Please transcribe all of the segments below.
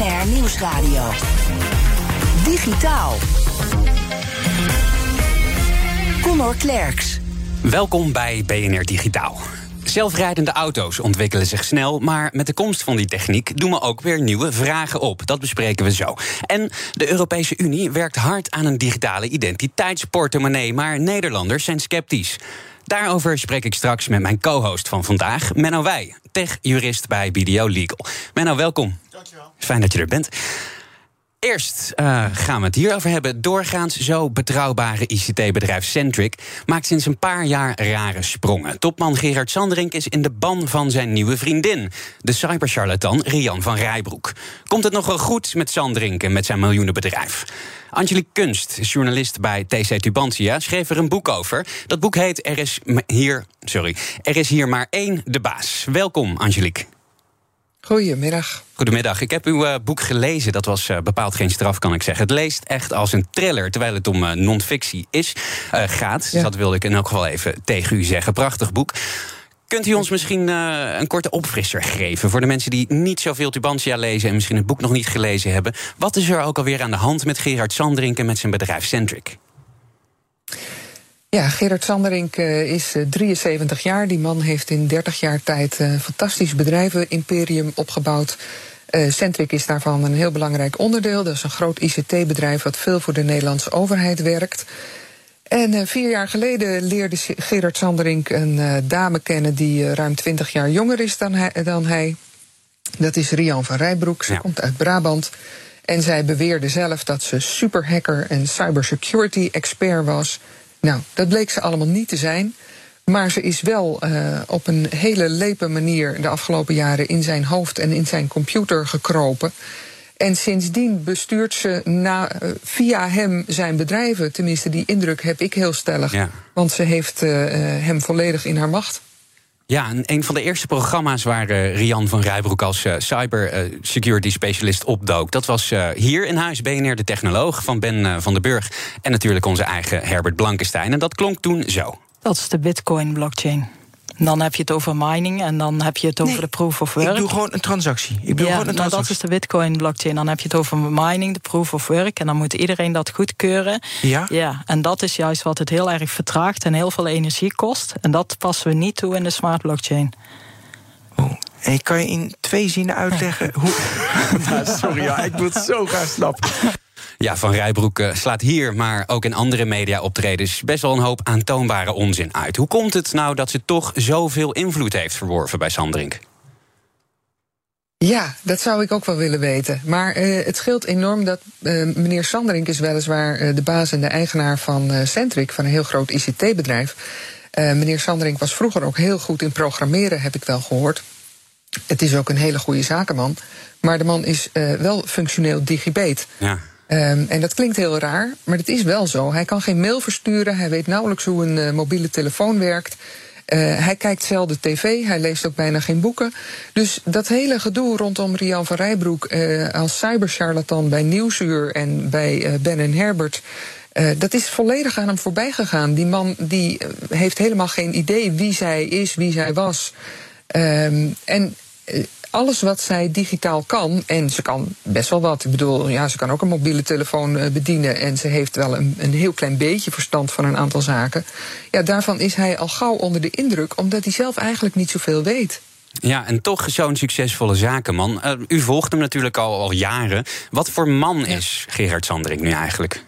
BNR Nieuwsradio. Digitaal. Connor Klerks. Welkom bij BNR Digitaal. Zelfrijdende auto's ontwikkelen zich snel, maar met de komst van die techniek doen we ook weer nieuwe vragen op. Dat bespreken we zo. En de Europese Unie werkt hard aan een digitale identiteitsportemonnee, maar Nederlanders zijn sceptisch. Daarover spreek ik straks met mijn co-host van vandaag, Menno Wij, tech-jurist bij BDO Legal. Menno, welkom. Fijn dat je er bent. Eerst uh, gaan we het hierover hebben. Doorgaans zo betrouwbare ICT-bedrijf Centric maakt sinds een paar jaar rare sprongen. Topman Gerard Sanderink is in de ban van zijn nieuwe vriendin, de cybercharlatan Rian van Rijbroek. Komt het nog wel goed met Sanderink en met zijn miljoenenbedrijf? Angelique Kunst, journalist bij TC Tubantia, schreef er een boek over. Dat boek heet Er is hier, sorry, er is hier maar één de baas. Welkom, Angelique. Goedemiddag. Goedemiddag. Ik heb uw uh, boek gelezen. Dat was uh, bepaald geen straf, kan ik zeggen. Het leest echt als een thriller, terwijl het om uh, non-fictie is, gaat. Ja. Dus dat wilde ik in elk geval even tegen u zeggen. Prachtig boek. Kunt u ons misschien een korte opfrisser geven voor de mensen die niet zoveel Tubantia lezen en misschien het boek nog niet gelezen hebben? Wat is er ook alweer aan de hand met Gerard Sanderink en met zijn bedrijf Centric? Ja, Gerard Sanderink uh, is uh, 73 jaar. Die man heeft in 30 jaar tijd een uh, fantastisch bedrijven-imperium opgebouwd. Centric is daarvan een heel belangrijk onderdeel. Dat is een groot ICT-bedrijf wat veel voor de Nederlandse overheid werkt. En vier jaar geleden leerde Gerard Sanderink een dame kennen die ruim 20 jaar jonger is dan hij, dan hij. Dat is Rian van Rijbroek. Ze ja. komt uit Brabant. En zij beweerde zelf dat ze superhacker en cybersecurity expert was. Nou, dat bleek ze allemaal niet te zijn. Maar ze is wel uh, op een hele lepe manier de afgelopen jaren in zijn hoofd en in zijn computer gekropen. En sindsdien bestuurt ze na, uh, via hem zijn bedrijven. Tenminste, die indruk heb ik heel stellig. Ja. Want ze heeft uh, hem volledig in haar macht. Ja, en een van de eerste programma's waar uh, Rian van Rijbroek als uh, cyber uh, security specialist opdook, dat was hier in huis BNR de Technoloog van Ben van den Burg. En natuurlijk onze eigen Herbert Blankenstein. En dat klonk toen zo. Dat is de Bitcoin blockchain. Dan heb je het over mining en dan heb je het over nee, de proof of work. Ik doe gewoon een transactie. Ik doe ja, gewoon een transactie. dat is de Bitcoin blockchain. Dan heb je het over mining, de proof of work. En dan moet iedereen dat goedkeuren. Ja? Ja, en dat is juist wat het heel erg vertraagt en heel veel energie kost. En dat passen we niet toe in de smart blockchain. Oh. En kan je in twee zinnen uitleggen hoe. nou, sorry, ja, ik moet het zo graag snappen. Ja, Van Rijbroek uh, slaat hier, maar ook in andere media-optredens... best wel een hoop aantoonbare onzin uit. Hoe komt het nou dat ze toch zoveel invloed heeft verworven bij Sanderink? Ja, dat zou ik ook wel willen weten. Maar uh, het scheelt enorm dat uh, meneer Sanderink is weliswaar uh, de baas en de eigenaar van Centric... van een heel groot ICT-bedrijf. meneer Sanderink was vroeger ook heel goed in programmeren, heb ik wel gehoord. Het is ook een hele goede zakenman. Maar de man is wel functioneel digibet. Ja. Um, en dat klinkt heel raar, maar dat is wel zo. Hij kan geen mail versturen, hij weet nauwelijks hoe een uh, mobiele telefoon werkt. Uh, hij kijkt zelden tv, hij leest ook bijna geen boeken. Dus dat hele gedoe rondom Rian van Rijbroek uh, als cybercharlatan bij Nieuwsuur en bij Ben en Herbert. dat is volledig aan hem voorbij gegaan. Die man die heeft helemaal geen idee wie zij is, wie zij was. Um, en alles wat zij digitaal kan, en ze kan best wel wat. Ik bedoel, ja, ze kan ook een mobiele telefoon bedienen en ze heeft wel een, een heel klein beetje verstand van een aantal zaken. Ja, daarvan is hij al gauw onder de indruk, omdat hij zelf eigenlijk niet zoveel weet. Ja, en toch zo'n succesvolle zakenman. Uh, u volgt hem natuurlijk al, al jaren. Wat voor man is Gerard Sanderink nu eigenlijk?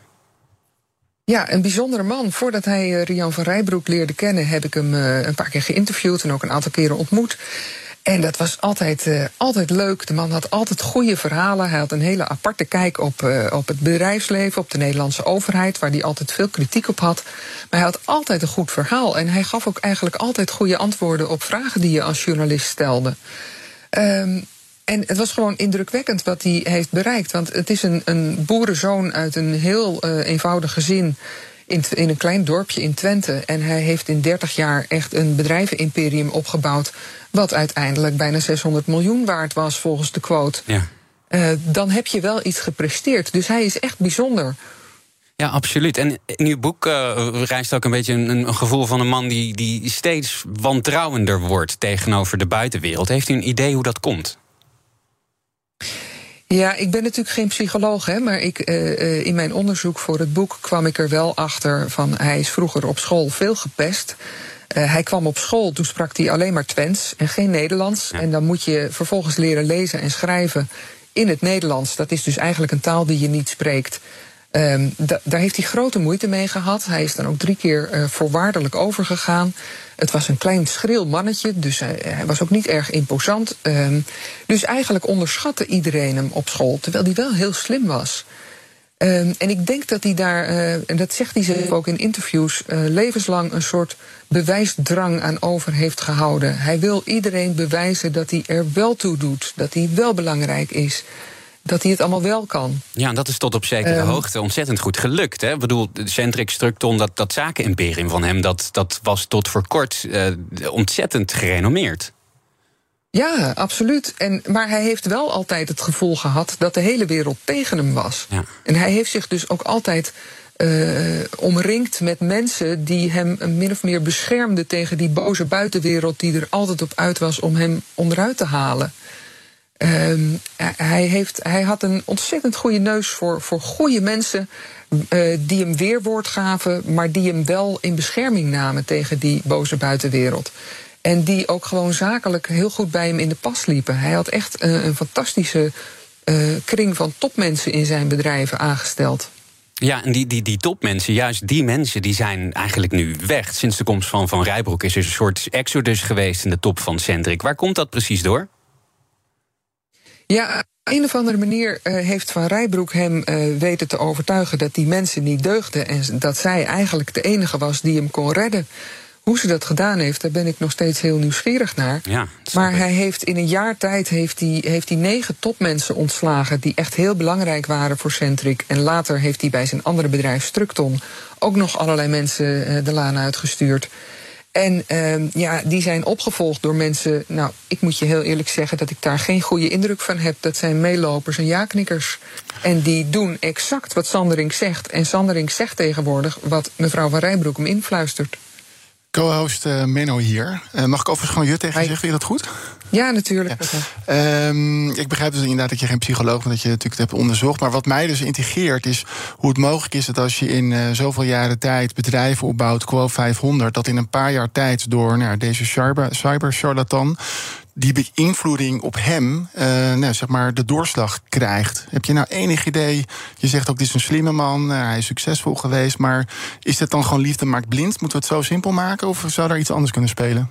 Ja, een bijzondere man. Voordat hij uh, Rian van Rijbroek leerde kennen, heb ik hem een paar keer geïnterviewd en ook een aantal keren ontmoet. En dat was altijd, uh, altijd leuk. De man had altijd goede verhalen. Hij had een hele aparte kijk op, uh, op het bedrijfsleven, op de Nederlandse overheid, waar hij altijd veel kritiek op had. Maar hij had altijd een goed verhaal. En hij gaf ook eigenlijk altijd goede antwoorden op vragen die je als journalist stelde. Um, en het was gewoon indrukwekkend wat hij heeft bereikt. Want het is een, een boerenzoon uit een heel uh, eenvoudig gezin. In, in, een klein dorpje in Twente. En hij heeft in 30 jaar echt een bedrijvenimperium opgebouwd. Wat uiteindelijk bijna 600 miljoen waard was, volgens de quote. Ja. Uh, dan heb je wel iets gepresteerd. Dus hij is echt bijzonder. Ja, absoluut. En in uw boek uh, reist ook een beetje een, een, gevoel van een man die, die steeds wantrouwender wordt tegenover de buitenwereld. Heeft u een idee hoe dat komt? Ja, ik ben natuurlijk geen psycholoog, hè, maar ik, uh, in mijn onderzoek voor het boek kwam ik er wel achter van hij is vroeger op school veel gepest. Uh, hij kwam op school, toen sprak hij alleen maar Twents en geen Nederlands. Ja. En dan moet je vervolgens leren lezen en schrijven in het Nederlands. Dat is dus eigenlijk een taal die je niet spreekt. Da daar heeft hij grote moeite mee gehad. Hij is dan ook drie keer uh, voorwaardelijk overgegaan. Het was een klein schril mannetje, dus hij, hij was ook niet erg imposant. Um, dus eigenlijk onderschatte iedereen hem op school, terwijl hij wel heel slim was. Um, en ik denk dat hij daar, uh, en dat zegt hij zelf ook in interviews, uh, levenslang een soort bewijsdrang aan over heeft gehouden. Hij wil iedereen bewijzen dat hij er wel toe doet, dat hij wel belangrijk is dat hij het allemaal wel kan. Ja, en dat is tot op zekere um, hoogte ontzettend goed gelukt. Hè? Ik bedoel, Centric Structon, dat, dat zakenimperium van hem... Dat, dat was tot voor kort uh, ontzettend gerenommeerd. Ja, absoluut. En, maar hij heeft wel altijd het gevoel gehad dat de hele wereld tegen hem was. Ja. En hij heeft zich dus ook altijd uh, omringd met mensen die hem min of meer beschermden tegen die boze buitenwereld die er altijd op uit was om hem onderuit te halen. Um, hij, heeft, hij had een ontzettend goede neus voor, voor goede mensen. Uh, die hem weerwoord gaven, maar die hem wel in bescherming namen tegen die boze buitenwereld. En die ook gewoon zakelijk heel goed bij hem in de pas liepen. Hij had echt uh, een fantastische kring van topmensen in zijn bedrijven aangesteld. Ja, en die, die, die topmensen, juist die mensen, die zijn eigenlijk nu weg. Sinds de komst van Van Rijbroek is er een soort exodus geweest in de top van Centric. Waar komt dat precies door? Ja, op een of andere manier uh, heeft Van Rijbroek hem uh, weten te overtuigen dat die mensen niet deugden en dat zij eigenlijk de enige was die hem kon redden. Hoe ze dat gedaan heeft, daar ben ik nog steeds heel nieuwsgierig naar. Ja, maar hij heeft in een jaar tijd heeft hij, heeft hij negen topmensen ontslagen die echt heel belangrijk waren voor Centric. En later heeft hij bij zijn andere bedrijf Structon ook nog allerlei mensen uh, de laan uitgestuurd. En uh, ja, die zijn opgevolgd door mensen. Nou, ik moet je heel eerlijk zeggen dat ik daar geen goede indruk van heb. Dat zijn meelopers en ja-knikkers. En die doen exact wat Sanderink zegt. En Sanderink zegt tegenwoordig wat mevrouw van Rijbroek hem influistert. Co-host uh, Menno hier. Uh, mag ik overigens gewoon je tegen je zeggen? Vind je dat goed? Ja, natuurlijk. Ja. Um, ik begrijp dus inderdaad dat je geen psycholoog bent, dat je natuurlijk het hebt onderzocht. Maar wat mij dus integreert is hoe het mogelijk is dat als je in uh, zoveel jaren tijd bedrijven opbouwt, Quo 500, dat in een paar jaar tijd door nou, deze cyber-charlatan die beïnvloeding op hem, uh, nou, zeg maar, de doorslag krijgt. Heb je nou enig idee? Je zegt ook, dit is een slimme man, uh, hij is succesvol geweest. Maar is dat dan gewoon liefde maakt blind? Moeten we het zo simpel maken? Of zou daar iets anders kunnen spelen?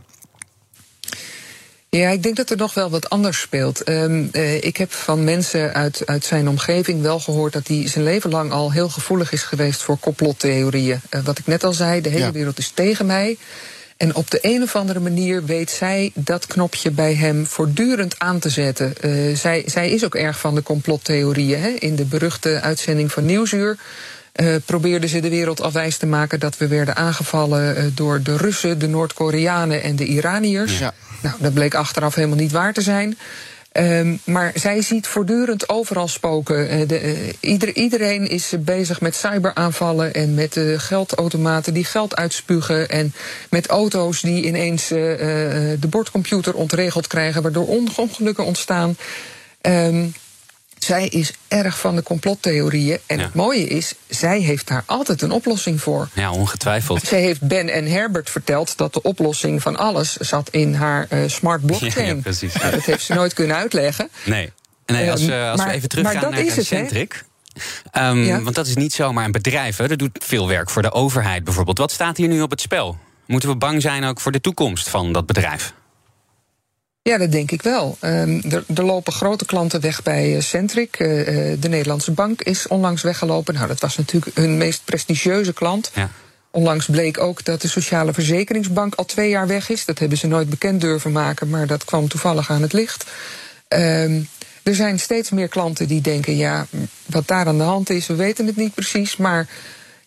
Ja, ik denk dat er nog wel wat anders speelt. Um, uh, ik heb van mensen uit, uit zijn omgeving wel gehoord dat hij zijn leven lang al heel gevoelig is geweest voor complottheorieën. Uh, wat ik net al zei, de hele ja. wereld is tegen mij. En op de een of andere manier weet zij dat knopje bij hem voortdurend aan te zetten. Uh, zij, zij is ook erg van de complottheorieën. Hè? In de beruchte uitzending van Nieuwsuur uh, probeerde ze de wereld afwijs te maken dat we werden aangevallen uh, door de Russen, de Noord-Koreanen en de Iraniërs. Ja. Nou, dat bleek achteraf helemaal niet waar te zijn. Um, maar zij ziet voortdurend overal spoken. Uh, de, uh, ieder, iedereen is bezig met cyberaanvallen en met uh, geldautomaten die geld uitspugen. En met auto's die ineens de bordcomputer ontregeld krijgen, waardoor ongelukken ontstaan. Um, zij is erg van de complottheorieën. En ja. het mooie is, zij heeft daar altijd een oplossing voor. Ja, ongetwijfeld. Zij heeft Ben en Herbert verteld dat de oplossing van alles zat in haar uh, smart blockchain. Ja, ja, precies. Nou, dat heeft ze nooit kunnen uitleggen. Nee. Nee, als, uh, als maar, we even teruggaan naar Centric. Um, ja. Want dat is niet zomaar een bedrijf. Hè. Dat doet veel werk voor de overheid bijvoorbeeld. Wat staat hier nu op het spel? Moeten we bang zijn ook voor de toekomst van dat bedrijf? Ja, dat denk ik wel. Um, er, er, lopen grote klanten weg bij uh, Centric. Uh, de Nederlandse Bank is onlangs weggelopen. Nou, dat was natuurlijk hun meest prestigieuze klant. Ja. Onlangs bleek ook dat de Sociale Verzekeringsbank al twee jaar weg is. Dat hebben ze nooit bekend durven maken, maar dat kwam toevallig aan het licht. Um, er zijn steeds meer klanten die denken: ja, wat daar aan de hand is, we weten het niet precies. Maar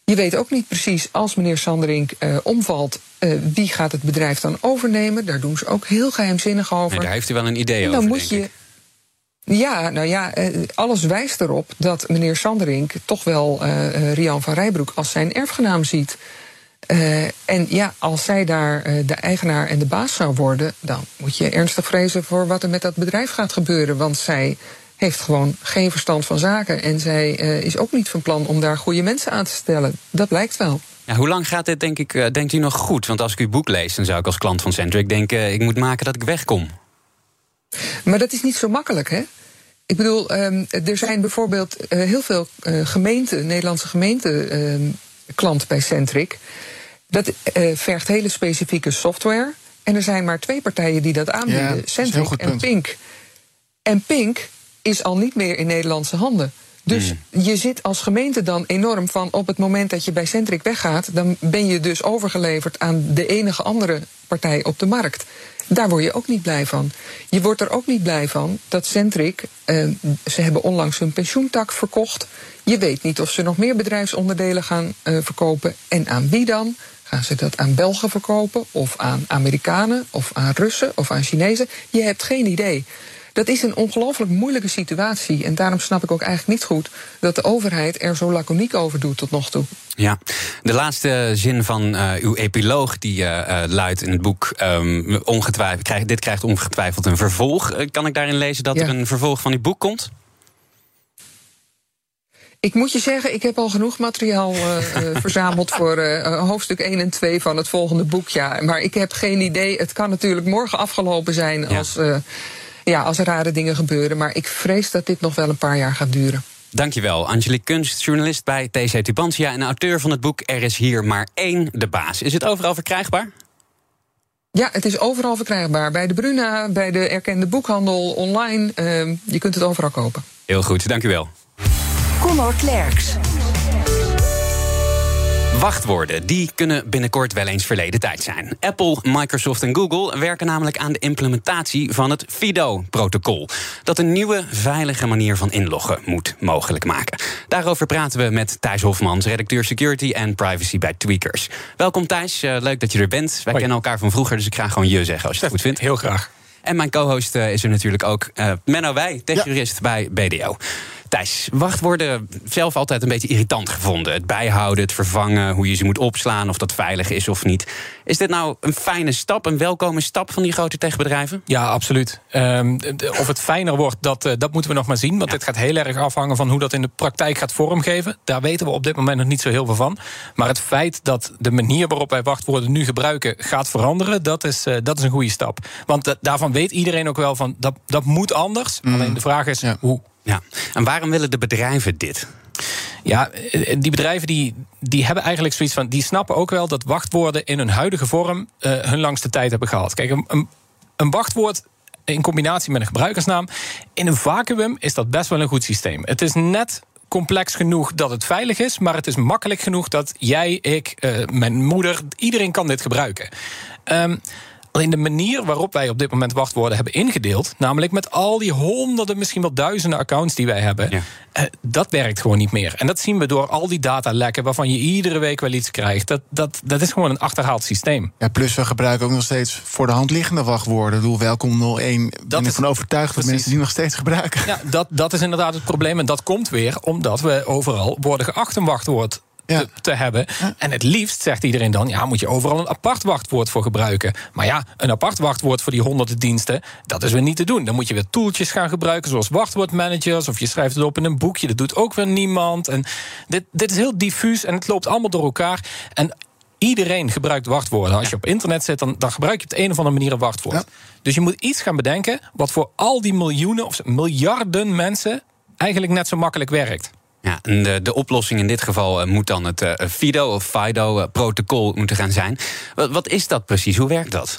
je weet ook niet precies, als meneer Sanderink uh, omvalt, uh, wie gaat het bedrijf dan overnemen? Daar doen ze ook heel geheimzinnig over. Nee, daar heeft u wel een idee dan over. Moet je, ja, nou ja, uh, alles wijst erop dat meneer Sanderink toch wel Rian van Rijbroek als zijn erfgenaam ziet. en ja, als zij daar de eigenaar en de baas zou worden, dan moet je ernstig vrezen voor wat er met dat bedrijf gaat gebeuren. Want zij heeft gewoon geen verstand van zaken. En zij uh, is ook niet van plan om daar goede mensen aan te stellen. Dat blijkt wel. Ja, hoe lang gaat dit, denk ik, uh, denkt u nog goed? Want als ik uw boek lees, dan zou ik als klant van Centric denken... ik moet maken dat ik wegkom. Maar dat is niet zo makkelijk, hè? Ik bedoel, um, er zijn bijvoorbeeld uh, heel veel gemeenten, Nederlandse gemeenten... Um, klant bij Centric. Dat vergt hele specifieke software. En er zijn maar twee partijen die dat aanbieden. Ja, Centric en. Pink. En Pink is al niet meer in Nederlandse handen. Dus mm. je zit als gemeente dan enorm van op het moment dat je bij Centric weggaat, dan ben je dus overgeleverd aan de enige andere partij op de markt. Daar word je ook niet blij van. Je wordt er ook niet blij van dat Centric, eh, ze hebben onlangs hun pensioentak verkocht. Je weet niet of ze nog meer bedrijfsonderdelen gaan uh, verkopen en aan wie dan. Gaan ze dat aan Belgen verkopen, of aan Amerikanen, of aan Russen, of aan Chinezen? Je hebt geen idee. Dat is een ongelooflijk moeilijke situatie. En daarom snap ik ook eigenlijk niet goed dat de overheid er zo laconiek over doet tot nog toe. Ja, de laatste zin van uh, uw epiloog die uh, uh, luidt in het boek... Um, ongetwijfeld, krijg, dit krijgt ongetwijfeld een vervolg. kan ik daarin lezen dat ja. er een vervolg van uw boek komt? Ik moet je zeggen, ik heb al genoeg materiaal uh, verzameld voor uh, hoofdstuk 1 en 2 van het volgende boek. Ja. Maar ik heb geen idee. Het kan natuurlijk morgen afgelopen zijn ja. als ja, als er rare dingen gebeuren. Maar ik vrees dat dit nog wel een paar jaar gaat duren. Dankjewel, Angelique Kunst, journalist bij TC Tubantia... en auteur van het boek Er is hier maar één de baas. Is het overal verkrijgbaar? Ja, het is overal verkrijgbaar. Bij de Bruna, bij de erkende boekhandel, online. Uh, je kunt het overal kopen. Heel goed, dank u wel. Conor Klerks. Wachtwoorden die kunnen binnenkort wel eens verleden tijd zijn. Apple, Microsoft en Google werken namelijk aan de implementatie van het FIDO-protocol. Dat een nieuwe, veilige manier van inloggen moet mogelijk maken. Daarover praten we met Thijs Hofmans, redacteur Security en Privacy bij Tweakers. Welkom Thijs, uh, leuk dat je er bent. Wij Hoi. kennen elkaar van vroeger, dus ik ga gewoon je zeggen als je het goed vindt. Heel graag. En mijn co-host uh, is er natuurlijk ook, uh, Menno Wij, techjurist ja. bij BDO. Thijs, wachtwoorden zelf altijd een beetje irritant gevonden. Het bijhouden, het vervangen, hoe je ze moet opslaan, of dat veilig is of niet. Is dit nou een fijne stap, een welkome stap van die grote techbedrijven? Ja, absoluut. Um, of het fijner wordt, dat, uh, dat moeten we nog maar zien. Want ja. dit gaat heel erg afhangen van hoe dat in de praktijk gaat vormgeven. Daar weten we op dit moment nog niet zo heel veel van. Maar het feit dat de manier waarop wij wachtwoorden nu gebruiken gaat veranderen, dat is, uh, dat is een goede stap. Want uh, daarvan weet iedereen ook wel van dat, dat moet anders. Mm. Alleen de vraag is ja. hoe. Ja, en waarom willen de bedrijven dit? Ja, die bedrijven die, die hebben eigenlijk zoiets van. die snappen ook wel dat wachtwoorden in hun huidige vorm uh, hun langste tijd hebben gehad. Kijk, een, een wachtwoord in combinatie met een gebruikersnaam. in een vacuüm is dat best wel een goed systeem. Het is net complex genoeg dat het veilig is, maar het is makkelijk genoeg dat jij, ik, mijn moeder, iedereen kan dit gebruiken. Um, Alleen de manier waarop wij op dit moment wachtwoorden hebben ingedeeld, namelijk met al die honderden, misschien wel duizenden accounts die wij hebben, ja. uh, dat werkt gewoon niet meer. En dat zien we door al die datalekken waarvan je iedere week wel iets krijgt. Dat, dat, dat is gewoon een achterhaald systeem. Ja, plus we gebruiken ook nog steeds voor de hand liggende wachtwoorden. Ik bedoel, welkom 01. Dat ben ik van overtuigd precies. dat mensen die nog steeds gebruiken. Ja, dat, dat is inderdaad het probleem. En dat komt weer omdat we overal worden geacht een wachtwoord. Te, te, hebben. En het liefst zegt iedereen dan: ja, moet je overal een apart wachtwoord voor gebruiken. Maar ja, een apart wachtwoord voor die honderden diensten, dat is weer niet te doen. Dan moet je weer tooltjes gaan gebruiken, zoals wachtwoordmanagers, of je schrijft het op in een boekje. Dat doet ook weer niemand. En dit, dit is heel diffuus en het loopt allemaal door elkaar. En Iedereen gebruikt wachtwoorden. Als je op internet zit, dan, dan gebruik je op de een of andere manier een wachtwoord. Ja. Dus je moet iets gaan bedenken wat voor al die miljoenen of miljarden mensen eigenlijk net zo makkelijk werkt. Ja, en de, de oplossing in dit geval uh, moet dan het uh, FIDO of FIDO-protocol uh, moeten gaan zijn. Wat, wat, is dat precies? Hoe werkt dat?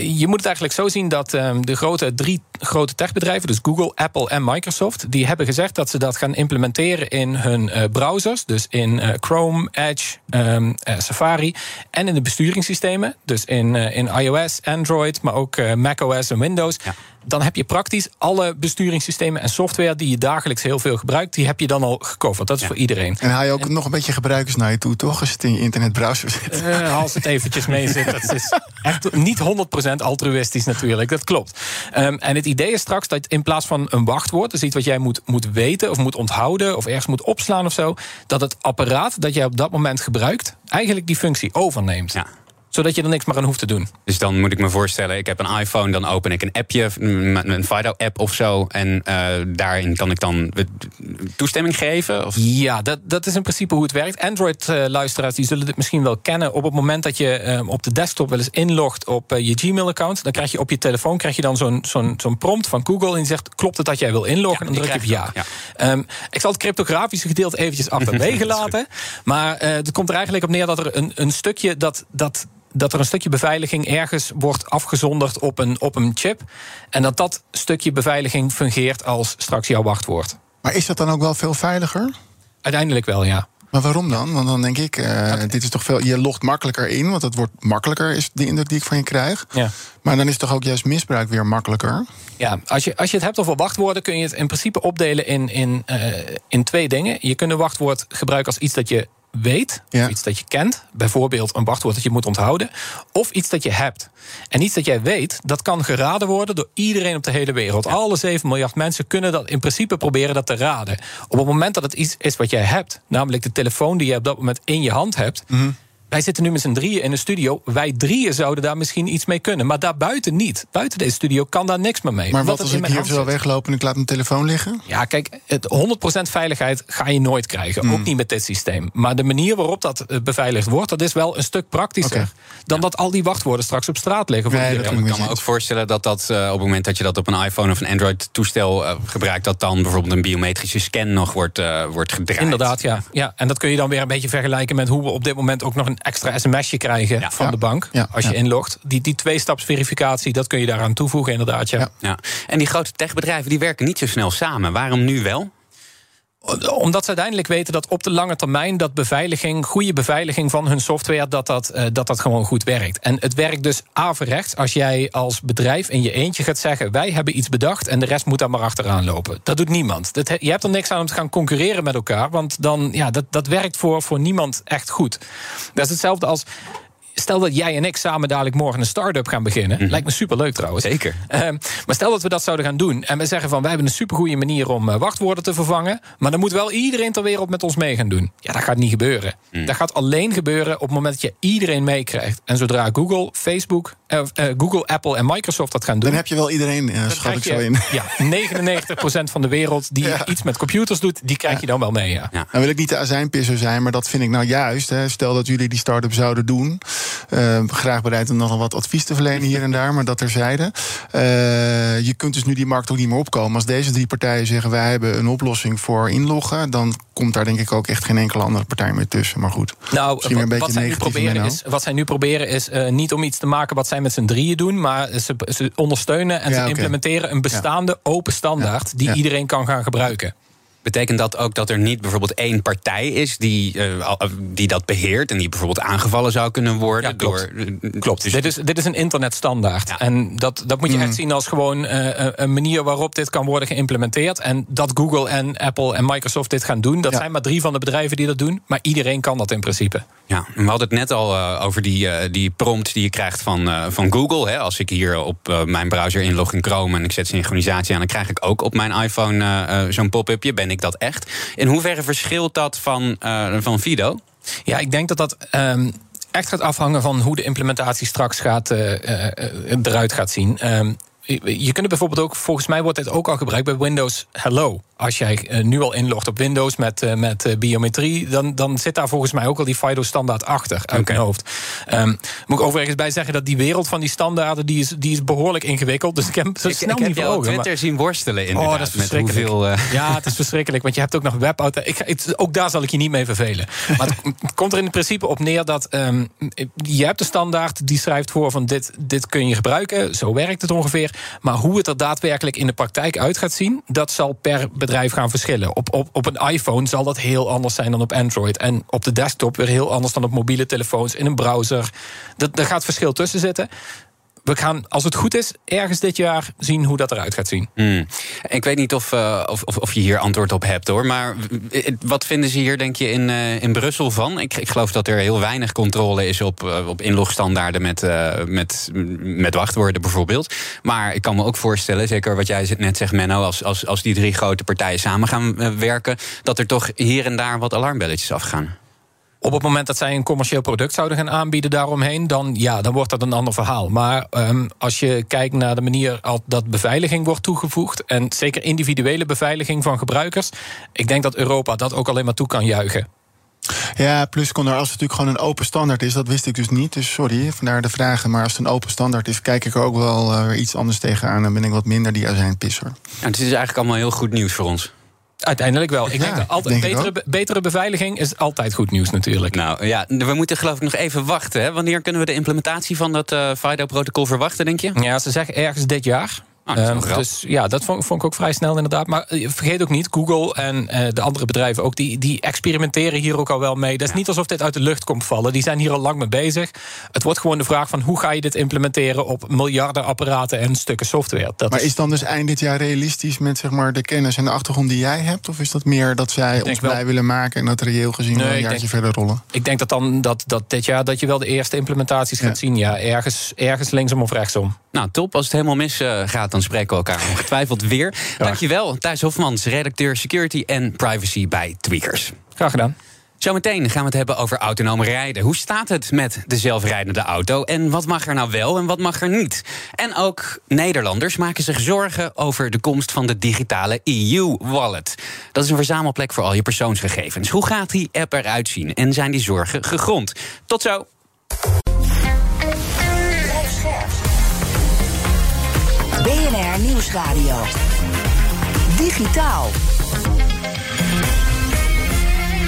Je moet het eigenlijk zo zien dat um, de grote drie grote techbedrijven, dus Google, Apple en Microsoft, die hebben gezegd dat ze dat gaan implementeren in hun browsers, dus in Chrome, Edge, um, Safari en in de besturingssystemen, dus in, in iOS, Android, maar ook macOS en Windows. Ja dan heb je praktisch alle besturingssystemen en software die je dagelijks heel veel gebruikt, die heb je dan al gecoverd. Dat is voor iedereen. En haal je ook nog een beetje gebruikers naar je toe, toch? Als je het in je internetbrowser zit. Uh, als het eventjes mee zit. Dat is echt niet 100% altruïstisch natuurlijk. Dat klopt. Um, en het idee is straks dat in plaats van een wachtwoord, dus iets wat jij moet, moet weten of moet onthouden of ergens moet opslaan of zo, dat het apparaat dat jij op dat moment gebruikt, eigenlijk die functie overneemt. Ja zodat je er niks meer aan hoeft te doen. Dus dan moet ik me voorstellen, ik heb een iPhone, dan open ik een appje, een Fido-app of zo. En uh, daarin kan ik dan toestemming geven? Of? Ja, dat, dat is in principe hoe het werkt. Android-luisteraars die zullen dit misschien wel kennen. Op het moment dat je uh, op de desktop wel eens inlogt op uh, je Gmail-account, dan krijg je op je telefoon krijg je dan zo'n zo'n zo'n prompt van Google. En die zegt: Klopt het dat jij wil inloggen? Ja, en dan druk je op ja. ja. Um, ik zal het cryptografische gedeelte eventjes achterwege laten. Maar het komt er eigenlijk op neer dat er een, een stukje dat. dat dat er een stukje beveiliging ergens wordt afgezonderd op een, op een chip. En dat dat stukje beveiliging fungeert als straks jouw wachtwoord. Maar is dat dan ook wel veel veiliger? Uiteindelijk wel, ja. Maar waarom dan? Want dan denk ik, uh, dit is toch veel. Je logt makkelijker in, want het wordt makkelijker, is de indruk die ik van je krijg. Ja. Maar dan is toch ook juist misbruik weer makkelijker? Ja, als je, als je het hebt over wachtwoorden, kun je het in principe opdelen in, in, uh, in twee dingen. Je kunt een wachtwoord gebruiken als iets dat je weet, ja. of iets dat je kent, bijvoorbeeld een wachtwoord dat je moet onthouden, of iets dat je hebt. En iets dat jij weet, dat kan geraden worden door iedereen op de hele wereld. Alle 7 miljard mensen kunnen dat in principe proberen dat te raden. Op het moment dat het iets is wat jij hebt, namelijk de telefoon die je op dat moment in je hand hebt. Mm -hmm. Wij zitten nu met z'n drieën in een studio. Wij drieën zouden daar misschien iets mee kunnen. Maar daarbuiten niet. Buiten deze studio kan daar niks meer mee. Maar wat als ik hier zo wegloop en ik laat mijn telefoon liggen? Ja, kijk, het 100% veiligheid ga je nooit krijgen. Mm. Ook niet met dit systeem. Maar de manier waarop dat beveiligd wordt... dat is wel een stuk praktischer... Okay. dan ja. dat al die wachtwoorden straks op straat liggen. Voor nee, ik kan me ook voorstellen dat dat uh, op het moment... dat je dat op een iPhone of een Android-toestel uh, gebruikt... dat dan bijvoorbeeld een biometrische scan nog wordt, uh, wordt gedraaid. Inderdaad, ja. ja. En dat kun je dan weer een beetje vergelijken... met hoe we op dit moment ook nog een extra sms'je krijgen ja. van ja. de bank. Ja. Als je inlogt. Die, die twee-staps-verificatie, dat kun je daaraan toevoegen, inderdaad. Ja. Ja. En die grote techbedrijven die werken niet zo snel samen. Waarom nu wel? Omdat ze uiteindelijk weten dat op de lange termijn dat beveiliging, goede beveiliging van hun software, dat dat, uh, dat, dat gewoon goed werkt. En het werkt dus averechts als jij als bedrijf in je eentje gaat zeggen: wij hebben iets bedacht en de rest moet daar maar achteraan lopen. Dat doet niemand. Dat, je hebt er niks aan om te gaan concurreren met elkaar, want dan, ja, dat, dat werkt voor, voor niemand echt goed. Dat is hetzelfde als stel dat jij en ik samen dadelijk morgen een start-up gaan beginnen. Mhm. Lijkt me superleuk trouwens. Zeker. Uh, maar stel dat we dat zouden gaan doen. En we zeggen van wij hebben een supergoeie manier om uh, wachtwoorden te vervangen. Maar dan moet wel iedereen ter wereld met ons mee gaan doen. Ja, dat gaat niet gebeuren. Mhm. Dat gaat alleen gebeuren op het moment dat je iedereen meekrijgt. En zodra Google, Facebook, uh, Google, Apple en Microsoft dat gaan doen. Dan heb je wel iedereen, uh, schat ik zo in. Ja, 99% van de wereld die ja. iets met computers doet, die krijg Ja. je dan wel mee. Ja. Ja. Nou wil ik niet de azijnpisser zijn, maar dat vind ik nou juist. Hè. Stel dat jullie die start-up zouden doen. Uh, graag bereid om nog wat advies te verlenen hier en daar, maar dat terzijde. Uh, je kunt dus nu die markt ook niet meer opkomen. Als deze drie partijen zeggen wij hebben een oplossing voor inloggen, dan komt daar denk ik ook echt geen enkele andere partij meer tussen. Maar goed. Nou, Misschien weer een wat, beetje zij nu proberen is, wat zij nu proberen is uh, niet om iets te maken wat zij met z'n drieën doen, maar ze, ze ondersteunen en Ja, ze implementeren een bestaande open standaard die iedereen kan gaan gebruiken. Betekent dat ook dat er niet bijvoorbeeld één partij is die, uh, al- die dat beheert en die bijvoorbeeld aangevallen zou kunnen worden? Ja, klopt. Door, Klopt. Dus, dit, is, dit is een internetstandaard. En dat, dat moet je Mm. echt zien als gewoon eh, een manier waarop dit kan worden geïmplementeerd. En dat Google en Apple en Microsoft dit gaan doen, dat Ja. zijn maar drie van de bedrijven die dat doen. Maar iedereen kan dat in principe. Ja, we hadden het net al over die, die prompt die je krijgt van, van Google. Hè. Als ik hier op mijn browser inlog in Chrome en ik zet synchronisatie aan, dan krijg ik ook op mijn iPhone zo'n pop-upje. Ben ik dat echt? In hoeverre verschilt dat van, uh, van Fido? Ja, ik denk dat dat. Um echt gaat afhangen van hoe de implementatie straks gaat, uh, uh, eruit gaat zien. Um, je kunt het bijvoorbeeld ook, volgens mij wordt dit ook al gebruikt bij Windows Hello. als jij eh, nu al inlogt op Windows met, eh, met eh, biometrie, dan, dan zit daar volgens mij ook al die FIDO-standaard achter uit mijn hoofd. Ehm, moet ik overigens bij zeggen dat die wereld van die standaarden die is, die is behoorlijk ingewikkeld. Dus ik heb Ik, snel ik heb niet voor ogen. Twitter maar- zien worstelen inderdaad. Oh, dat is met verschrikkelijk. hoeveel, Ja, het is verschrikkelijk, want je hebt ook nog webauto. Ik, het- ook daar zal ik je niet mee vervelen. Maar het, het komt er in principe op neer dat ehm, je hebt de standaard die schrijft voor van dit, dit kun je gebruiken. Zo werkt het ongeveer. Maar hoe het er daadwerkelijk in de praktijk uit gaat zien, dat zal per bedrijf gaan verschillen. Op, op, op een iPhone zal dat heel anders zijn dan op Android. En op de desktop weer heel anders dan op mobiele telefoons, in een browser. Dat, daar gaat verschil tussen zitten. We gaan, als het goed is, ergens dit jaar zien hoe dat eruit gaat zien. Hmm. Ik weet niet of, eh, of, of, of je hier antwoord op hebt hoor. Maar eh, wat vinden ze hier, denk je, in, eh, in Brussel van? Ik, ik geloof dat er heel weinig controle is op, eh, op inlogstandaarden met, eh, met, met wachtwoorden bijvoorbeeld. Maar ik kan me ook voorstellen, zeker wat jij net zegt, Menno, als, als, als die drie grote partijen samen gaan eh, werken, dat er toch hier en daar wat alarmbelletjes afgaan. Op het moment dat zij een commercieel product zouden gaan aanbieden daaromheen, dan, ja, dan wordt dat een ander verhaal. Maar ehm, als je kijkt naar de manier al dat beveiliging wordt toegevoegd, en zeker individuele beveiliging van gebruikers, ik denk dat Europa dat ook alleen maar toe kan juichen. Ja, plus Connor, als het natuurlijk gewoon een open standaard is, dat wist ik dus niet. Dus sorry, vandaar de vragen. Maar als het een open standaard is, kijk ik er ook wel eh, weer iets anders tegenaan. Dan ben ik wat minder die azijnpisser. Nou, het is eigenlijk allemaal heel goed nieuws voor ons. Uiteindelijk wel. Ik Ja, denk dat altijd betere, be- betere beveiliging is altijd goed nieuws natuurlijk. Nou ja, we moeten geloof ik nog even wachten. Hè? Wanneer kunnen we de implementatie van dat eh FIDO-protocol verwachten, denk je? Ja, ze zeggen ergens dit jaar. Ah, Ehm, dus ja, dat vond, vond ik ook vrij snel inderdaad. Maar eh, vergeet ook niet, Google en eh, de andere bedrijven ook, die, die experimenteren hier ook al wel mee. Dat is niet alsof dit uit de lucht komt vallen. Die zijn hier al lang mee bezig. Het wordt gewoon de vraag van hoe ga je dit implementeren op miljarden apparaten en stukken software. Dat Maar is dan dus eind dit jaar realistisch met zeg maar, de kennis en de achtergrond die jij hebt? Of is dat meer dat zij ons wel- blij willen maken en dat reëel gezien Nee, wel een jaartje denk- verder rollen? Ik denk dat dan dat, dat dit jaar dat je wel de eerste implementaties gaat zien. Ja, ergens, ergens linksom of rechtsom. Nou, top. Als het helemaal mis eh, gaat, dan spreken we elkaar ongetwijfeld weer. Dankjewel, Thijs Hofmans, redacteur Security en Privacy bij Tweakers. Graag gedaan. Zometeen gaan we het hebben over autonoom rijden. Hoe staat het met de zelfrijdende auto? En wat mag er nou wel en wat mag er niet? En ook Nederlanders maken zich zorgen over de komst van de digitale EU-wallet. Dat is een verzamelplek voor al je persoonsgegevens. Hoe gaat die app eruit zien? En zijn die zorgen gegrond? Tot zo. BNR Nieuwsradio. Digitaal.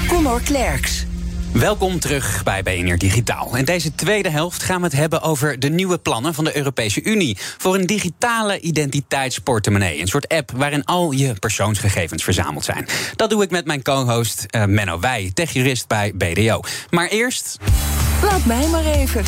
Connor Klerks. Welkom terug bij BNR Digitaal. In deze tweede helft gaan we het hebben over de nieuwe plannen van de Europese Unie voor een digitale identiteitsportemonnee. Een soort app waarin al je persoonsgegevens verzameld zijn. Dat doe ik met mijn co-host eh, Menno Wij, techjurist bij BDO. Maar eerst Laat mij maar even.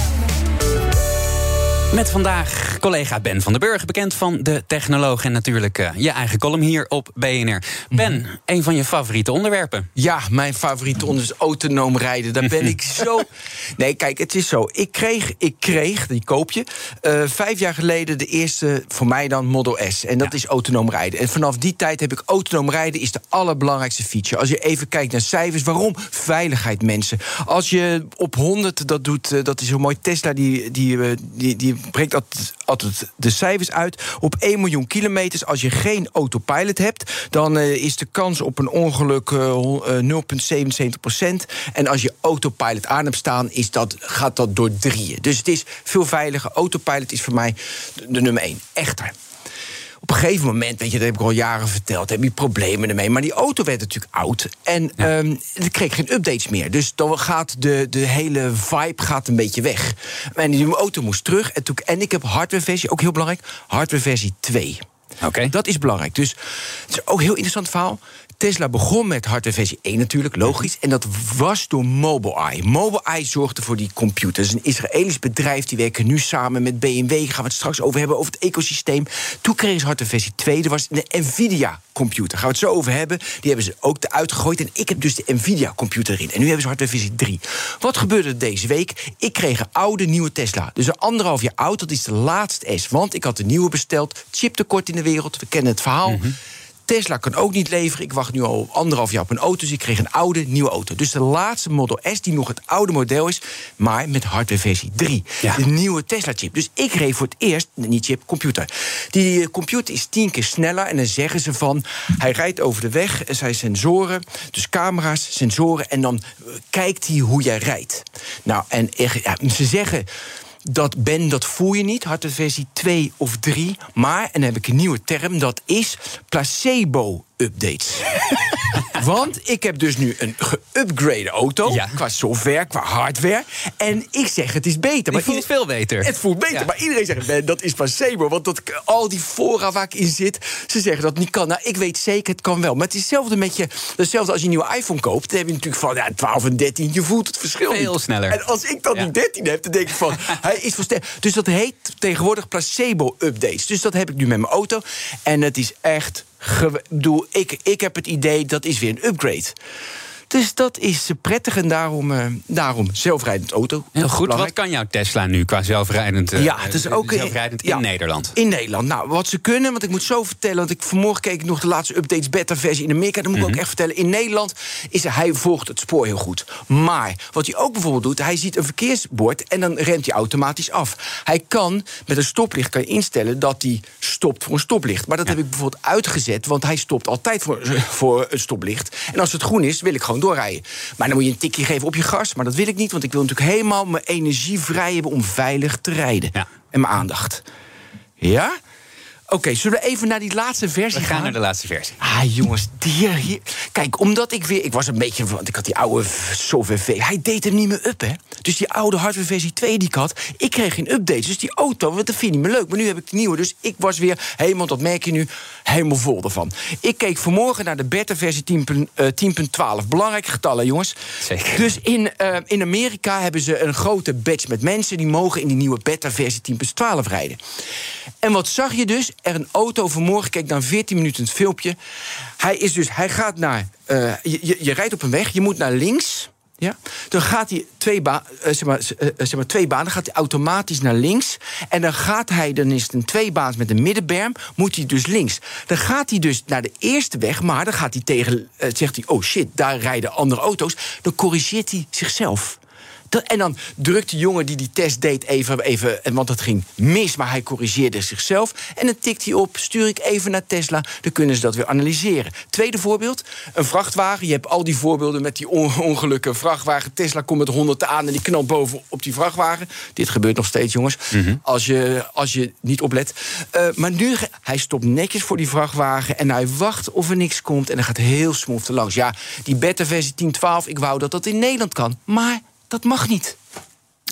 Met vandaag collega Ben van den Burg, bekend van de technoloog en natuurlijk eh, je eigen column hier op BNR. Ben, een van je favoriete onderwerpen. Ja, mijn favoriete onderwerp is autonoom rijden. Daar ben ik zo. Nee, kijk, het is zo. Ik kreeg, ik kreeg die koop je, eh, vijf jaar geleden de eerste, voor mij dan, Model S. En dat is autonoom rijden. En vanaf die tijd heb ik autonoom rijden is de allerbelangrijkste feature. Als je even kijkt naar cijfers, waarom? Veiligheid, mensen. Als je op 100 dat doet, eh, dat is zo mooi. Tesla die, die, die, die brengt altijd, altijd de cijfers uit. Op 1 miljoen kilometers, als je geen autopilot hebt, dan eh, is de kans op een ongeluk eh, hol- eh, 0,77 procent. En als je autopilot aan hebt staan, is dat, gaat dat door drieën. Dus het is veel veiliger. Autopilot is voor mij de, de nummer één. Echter. Op een gegeven moment, weet je, dat heb ik al jaren verteld, heb je problemen ermee. Maar die auto werd natuurlijk oud en ehm er kreeg geen updates meer. Dus dan gaat de, de hele vibe gaat een beetje weg. En die auto moest terug. En, toen, en ik heb hardwareversie, ook heel belangrijk, hardwareversie 2. Oké. Dat is belangrijk. Dus het is ook een heel interessant verhaal. Tesla begon met hardwareversie 1 natuurlijk, logisch. En dat was door Mobileye. Mobileye zorgde voor die computer. Dat is een Israëlisch bedrijf, die werken nu samen met BMW. Gaan we het straks over hebben, over het ecosysteem. Toen kregen ze hardwareversie 2, dat was de Nvidia-computer. Gaan we het zo over hebben. Die hebben ze ook eruit gegooid. En ik heb dus de Nvidia-computer erin. En nu hebben ze hardwareversie 3. Wat gebeurde er deze week? Ik kreeg een oude nieuwe Tesla. Dus een anderhalf jaar oud, dat is de laatste S. Want ik had een nieuwe besteld. Chiptekort in de wereld, we kennen het verhaal. Tesla kan ook niet leveren. Ik wacht nu al anderhalf jaar op een auto, dus ik kreeg een oude, nieuwe auto. Dus de laatste Model S, die nog het oude model is... maar met hardware versie 3. De nieuwe Tesla-chip. Dus ik reed voor het eerst, niet chip, computer. Die eh, computer is tien keer sneller en dan zeggen ze van... hij rijdt over de weg, er zijn sensoren, dus camera's, sensoren... en dan eh, kijkt hij hoe jij rijdt. Nou, en ja, ze zeggen dat Ben, dat voel je niet, hardware versie 2 of 3. Maar, en dan heb ik een nieuwe term, dat is placebo-updates. Want ik heb dus nu een geüpgrade auto, qua software, qua hardware. En ik zeg, het is beter. Het voelt veel beter. Het voelt beter, Ja. maar iedereen zegt, Ben, dat is placebo. Want dat, al die fora waar ik in zit, ze zeggen dat het niet kan. Nou, ik weet zeker, het kan wel. Maar het is hetzelfde met je, hetzelfde als je een nieuwe iPhone koopt. Dan heb je natuurlijk van ja, 12 en 13, je voelt het verschil Veel niet. sneller. En als ik dan die 13 heb, dan denk ik van, hij is versterkt. Dus dat heet tegenwoordig placebo-updates. Dus dat heb ik nu met mijn auto. En het is echt, bedoel, ik, ik heb het idee, dat is weer een upgrade. Dus dat is prettig en daarom, eh, daarom zelfrijdend auto. Heel goed. Belangrijk. Wat kan jouw Tesla nu qua zelfrijdend, eh, Ja, het is ook eh, zelfrijdend in ja, Nederland? In Nederland. Nou, wat ze kunnen, want ik moet zo vertellen... want ik vanmorgen keek ik nog de laatste updates beta-versie in Amerika... dan moet ik ook echt vertellen, in Nederland is hij volgt het spoor heel goed. Maar wat hij ook bijvoorbeeld doet, hij ziet een verkeersbord... en dan remt hij automatisch af. Hij kan, met een stoplicht kan je instellen dat hij stopt voor een stoplicht. Maar dat heb ik bijvoorbeeld uitgezet, want hij stopt altijd voor, voor een stoplicht. En als het groen is, wil ik gewoon doorrijden. Maar dan moet je een tikje geven op je gas, maar dat wil ik niet... want ik wil natuurlijk helemaal mijn energie vrij hebben om veilig te rijden. En mijn aandacht. Ja? Oké, zullen we even naar die laatste versie We gaan naar de laatste versie. Ah, jongens, die hier. Kijk, omdat ik weer... Ik was een beetje... Want ik had die oude software. Hij deed hem niet meer up, hè. Dus die oude hardware versie 2 die ik had... Ik kreeg geen updates. Dus die auto, dat vind ik niet meer leuk. Maar nu heb ik de nieuwe. Dus ik was weer helemaal, dat merk je nu, helemaal vol ervan. Ik keek vanmorgen naar de beta-versie 10.12. eh, 10.12. Belangrijke getallen, jongens. Zeker. Dus in, eh, in Amerika hebben ze een grote batch met mensen... die mogen in die nieuwe beta-versie 10.12 rijden. En wat zag je dus? Er een auto vanmorgen, kijk naar 14 minuten het filmpje. Hij is dus, hij gaat naar, eh, je, je, rijdt op een weg, je moet naar links. Ja? Dan gaat hij twee, ba eh, zeg maar, eh, zeg maar twee banen, gaat hij automatisch naar links. En dan gaat hij, dan is het een tweebaans met een middenberm, moet hij dus links. Dan gaat hij dus naar de eerste weg, maar dan gaat hij tegen, zegt hij, oh shit, daar rijden andere auto's. Dan corrigeert hij zichzelf. Dat- en dan drukt de jongen die die test deed even, even, en want het ging mis, maar hij corrigeerde zichzelf. En dan tikt hij op, stuur ik even naar Tesla, dan kunnen ze dat weer analyseren. Tweede voorbeeld, een vrachtwagen. Je hebt al die voorbeelden met die on- ongelukken. Vrachtwagen, Tesla komt met 100 aan en die knalt boven op die vrachtwagen. Dit gebeurt nog steeds, jongens, als, je, als je niet oplet. Eh, maar nu, hij stopt netjes voor die vrachtwagen en hij wacht of er niks komt en hij gaat heel smooth langs. Ja, die beta-versie 10.12, ik wou dat dat in Nederland kan, maar dat mag niet.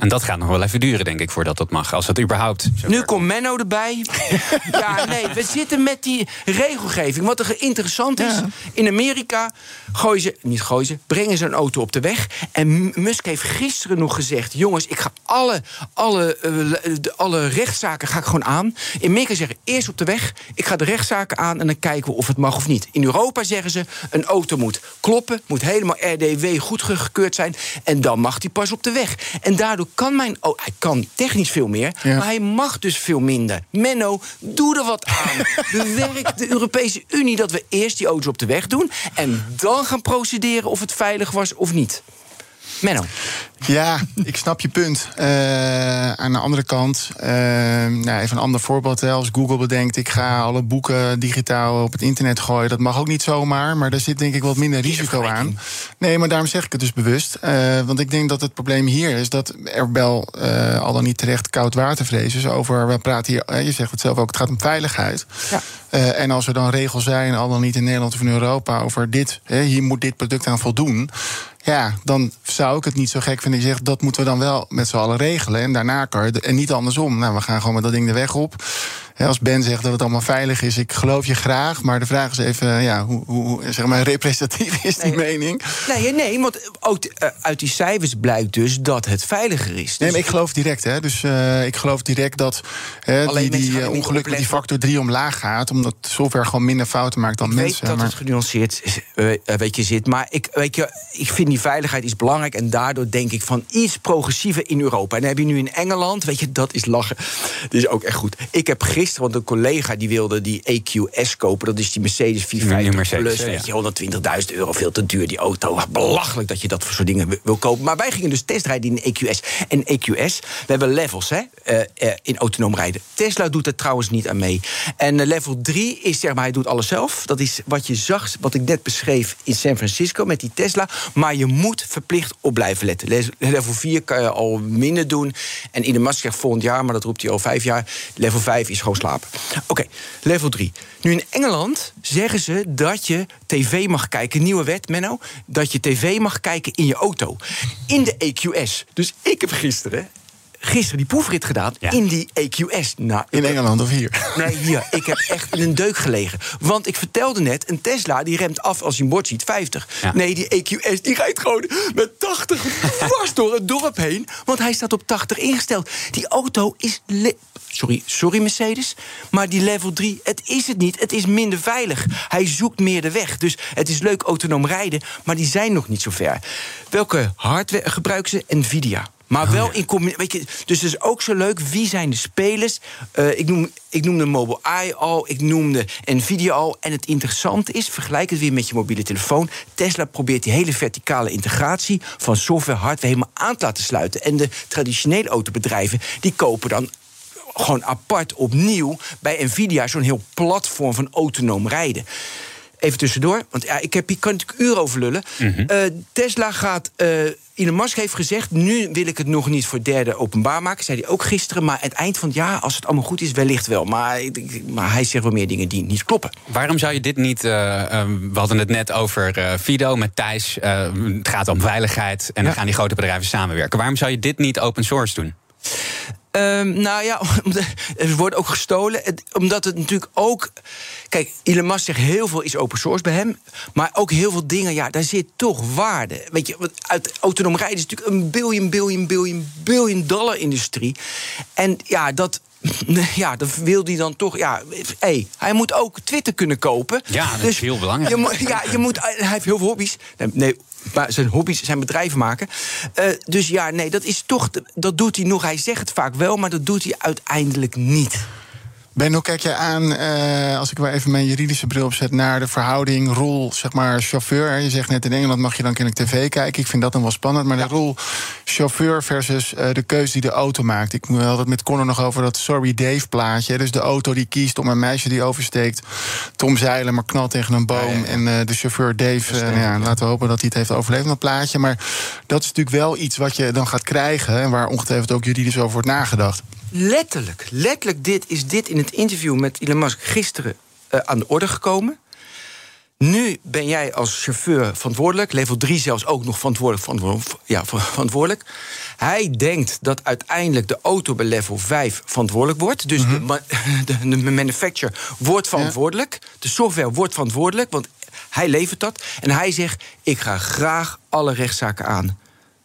En dat gaat nog wel even duren, denk ik, voordat dat mag. Als dat überhaupt. zo Nu komt Menno erbij. ja, nee, we zitten met die regelgeving. Wat er interessant is, in Amerika gooien ze, niet gooien ze, brengen ze een auto op de weg. En Musk heeft gisteren nog gezegd: jongens, ik ga alle, alle, eh, de- alle rechtszaken ga ik gewoon aan. In Amerika zeggen eerst op de weg, ik ga de rechtszaken aan en dan kijken we of het mag of niet. In Europa zeggen ze: een auto moet kloppen, moet helemaal RDW goedgekeurd zijn. En dan mag die pas op de weg. En daardoor kan mijn. Oh, hij kan technisch veel meer, Ja. maar hij mag dus veel minder. Menno, doe er wat aan. Bewerk de Europese Unie dat we eerst die auto's op de weg doen. En dan gaan procederen of het veilig was of niet. Menno. Ja, ik snap je punt. Eh, aan de andere kant, eh, nou, even een ander voorbeeld. Hè. Als Google bedenkt, ik ga alle boeken digitaal op het internet gooien. Dat mag ook niet zomaar, maar daar zit denk ik wat minder risico aan. Nee, maar daarom zeg ik het dus bewust. Eh, want ik denk dat het probleem hier is dat er wel al dan niet terecht koudwatervrees is over. We praten hier, je zegt het zelf ook, het gaat om veiligheid. Eh, en als er dan regels zijn, al dan niet in Nederland of in Europa, over dit, hè, hier moet dit product aan voldoen. Ja, dan zou ik het niet zo gek vinden. Ik zeg, dat moeten we dan wel met z'n allen regelen. En daarna kan je, en niet andersom. Nou, we gaan gewoon met dat ding de weg op. Als Ben zegt dat het allemaal veilig is, ik geloof je graag. Maar de vraag is even, ja, hoe, hoe zeg maar, representatief is die mening? Nee, nee, want uit, eh, uit die cijfers blijkt dus dat het veiliger is. Nee, maar ik geloof direct, hè. Dus eh, ik geloof direct dat hè, die, mensen die eh, ongeluk met die factor 3 omlaag gaat. Omdat software gewoon minder fouten maakt dan Ik weet mensen. dat maar- het genuanceerd eh, eh, weet je, zit. Maar ik, weet je, ik vind die veiligheid is belangrijk. En daardoor denk ik van iets progressiever in Europa. En dan heb je nu in Engeland, weet je, dat is lachen. Dit is ook echt goed. Ik heb gisteren gisteren, want een collega die wilde die EQS kopen. Dat is die Mercedes 450 Mercedes, Plus. ja. Weet je, 120.000 euro, veel te duur die auto. Belachelijk dat je dat voor soort dingen wil- kopen. Maar wij gingen dus testrijden in een EQS. En EQS, we hebben levels hè, eh, eh, in autonoom rijden. Tesla doet er trouwens niet aan mee. En eh, level 3 is zeg maar, hij doet alles zelf. Dat is wat je zag, wat ik net beschreef in San Francisco met die Tesla. Maar je moet verplicht op blijven letten. Level 4 kan je al minder doen. En Elon Musk zegt volgend jaar, maar dat roept hij al vijf jaar. Level 5 is gewoon slapen. Oké, level 3. Nu in Engeland zeggen ze dat je tv mag kijken. Nieuwe wet, Menno. Dat je tv mag kijken in je auto. In de EQS. Dus ik heb gisteren gisteren die proefrit gedaan in die EQS. Nou, In Engeland of hier? Nee, hier. Ik heb echt in een deuk gelegen. Want ik vertelde net, een Tesla die remt af als hij een bord ziet, 50. Nee, die EQS die rijdt gewoon met 80 dwars door het dorp heen. Want hij staat op 80 ingesteld. Die auto is... Sorry, sorry Mercedes, maar die level 3, het is het niet. Het is minder veilig. Hij zoekt meer de weg. Dus het is leuk autonoom rijden, maar die zijn nog niet zo ver. Welke hardware gebruiken ze? Nvidia. Maar wel in combinatie. Dus het is ook zo leuk. Wie zijn de spelers? Eh, ik, noem, ik noemde Mobileye al. Ik noemde Nvidia al. En het interessante is, vergelijk het weer met je mobiele telefoon. Tesla probeert die hele verticale integratie van software, hardware helemaal aan te laten sluiten. En de traditionele autobedrijven die kopen dan gewoon apart opnieuw bij Nvidia zo'n heel platform van autonoom rijden. Even tussendoor, want ja, ik heb hier kan natuurlijk uren over lullen. Eh, Tesla gaat. eh Elon Musk heeft gezegd: nu wil ik het nog niet voor derde openbaar maken. Zei hij ook gisteren. Maar aan het eind van het jaar, als het allemaal goed is, wellicht wel. Maar, ik- maar hij zegt wel meer dingen die niet kloppen. Waarom zou je dit niet... eh, eh, we hadden het net over Fido met Thijs. het gaat om veiligheid en dan gaan die grote bedrijven samenwerken. Waarom zou je dit niet open source doen? Ehm, nou ja, er wordt ook gestolen. Het- omdat het natuurlijk ook. Kijk, Elon Musk zegt heel veel is open source bij hem. Maar ook heel veel dingen, ja, daar zit toch waarde. Weet je, want uit autonoom rijden is natuurlijk een biljoen, biljoen, biljoen, biljoen dollar industrie. En ja, dat. Ja, dat wil hij dan toch. Ja, hey, hij moet ook Twitter kunnen kopen. Ja, dat is heel belangrijk. Je moet, ja, je moet, hij heeft heel veel hobby's. Nee, zijn hobby's zijn bedrijven maken. Eh, dus ja, nee, dat is toch. Dat doet hij nog. Hij zegt het vaak wel, maar dat doet hij uiteindelijk niet. Ben, hoe kijk jij aan, eh, als ik wel even mijn juridische bril opzet, naar de verhouding rol, zeg maar, chauffeur? Je zegt net in Engeland mag je dan kennelijk tv kijken. Ik vind dat dan wel spannend. Maar de rol chauffeur versus eh, de keuze die de auto maakt. Ik had het met Connor nog over dat Sorry Dave plaatje. Dus de auto die kiest om een meisje die oversteekt te omzeilen, maar knalt tegen een boom. En eh, de chauffeur Dave, nou ja, laten we hopen dat hij het heeft overleefd, dat plaatje. Maar dat is natuurlijk wel iets wat je dan gaat krijgen. En waar ongetwijfeld ook juridisch over wordt nagedacht. Letterlijk, letterlijk dit is dit in het interview met Elon Musk gisteren eh, aan de orde gekomen. Nu ben jij als chauffeur verantwoordelijk, level 3 zelfs ook nog verantwoordelijk. verantwoordelijk ja, ver- verantwoordelijk. Hij denkt dat uiteindelijk de auto bij level 5 verantwoordelijk wordt. Dus de, ma- de, de manufacturer wordt verantwoordelijk. De software wordt verantwoordelijk, want hij levert dat. En hij zegt: Ik ga graag alle rechtszaken aan.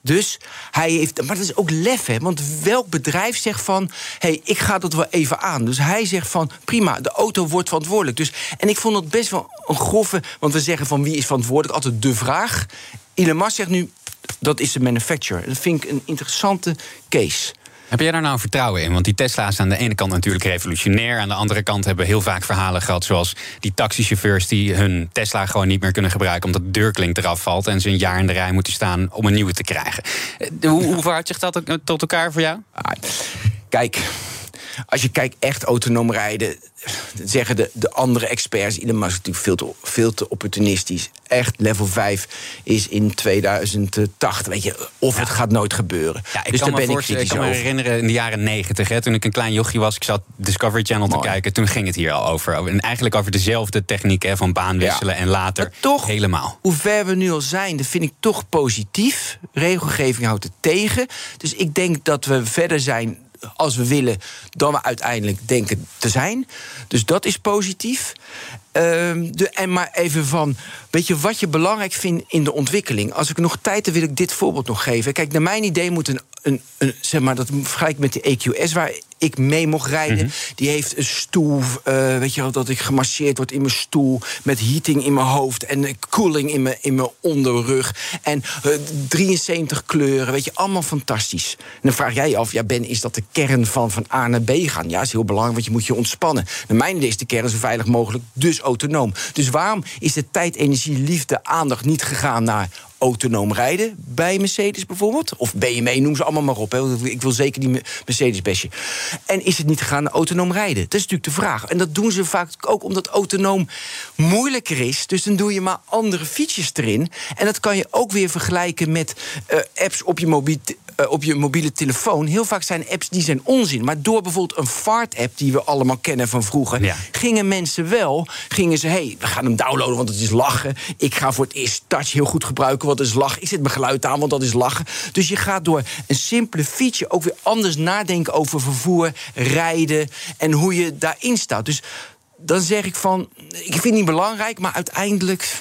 Dus hij heeft. Maar dat is ook lef, hè? Want welk bedrijf zegt van. hé, hey, ik ga dat wel even aan. Dus hij zegt van. prima, de auto wordt verantwoordelijk. Dus, en ik vond het best wel een grove. Want we zeggen van wie is verantwoordelijk? Altijd de vraag. Elon Musk zegt nu. dat is de manufacturer. Dat vind ik een interessante case. Heb jij daar nou vertrouwen in? Want die Tesla's aan de ene kant natuurlijk revolutionair. Aan de andere kant hebben we heel vaak verhalen gehad. Zoals die taxichauffeurs die hun Tesla gewoon niet meer kunnen gebruiken. omdat de deurklink eraf valt. en ze een jaar in de rij moeten staan om een nieuwe te krijgen. Eh, Hoe, hoe verhoudt zich dat ook tot elkaar voor jou? Kijk, als je kijkt echt autonoom rijden, zeggen de, de andere experts, Elon Musk is natuurlijk veel te, veel te opportunistisch. Echt, level 5 is in 2080, weet je, of het gaat nooit gebeuren. Ja, ik dus kan daar me, ben ik ik kan me herinneren in de jaren negentig, toen ik een klein jochie was, ik zat Discovery Channel te kijken, toen ging het hier al over. En eigenlijk over dezelfde techniek hè, van baan wisselen en later toch, helemaal. Hoe ver we nu al zijn, dat vind ik toch positief. Regelgeving houdt het tegen. Dus ik denk dat we verder zijn als we willen, dan we uiteindelijk denken te zijn. Dus dat is positief. Ehm, de, en maar even van, weet je wat je belangrijk vindt in de ontwikkeling? Als ik nog tijd heb, wil ik dit voorbeeld nog geven. Kijk, naar mijn idee moet een, een, een zeg maar, dat vergelijk ik met de EQS waar ik mee mocht rijden. Mhm. Die heeft een stoel, eh, weet je wel, dat ik gemasseerd word in mijn stoel. Met heating in mijn hoofd en eh, koeling in mijn, in mijn onderrug. En eh, 73 kleuren, weet je, allemaal fantastisch. En dan vraag jij je af, ja Ben, is dat de kern van van A naar B gaan? Ja, is heel belangrijk, want je moet je ontspannen. De mijne is de kern zo veilig mogelijk, dus autonoom. Dus waarom is de tijd, energie, liefde, aandacht niet gegaan naar autonoom rijden bij Mercedes bijvoorbeeld. Of BMW, noem ze allemaal maar op. Hè. Ik wil zeker die Mercedes-bestje. En is het niet gegaan naar autonoom rijden? Dat is natuurlijk de vraag. En dat doen ze vaak ook omdat autonoom moeilijker is. Dus dan doe je maar andere features erin. En dat kan je ook weer vergelijken met eh, apps op je mobiel eh, op je mobiele telefoon. Heel vaak zijn apps die zijn onzin. Maar door bijvoorbeeld een fart-app die we allemaal kennen van vroeger, gingen mensen wel, gingen ze, hey, we gaan hem downloaden, want het is lachen. Ik ga voor het eerst touch heel goed gebruiken, want het is lachen. Ik zet mijn geluid aan, want dat is lachen. Dus je gaat door een simpele feature ook weer anders nadenken over vervoer, rijden en hoe je daarin staat. Dus dan zeg ik van, ik vind het niet belangrijk, maar uiteindelijk.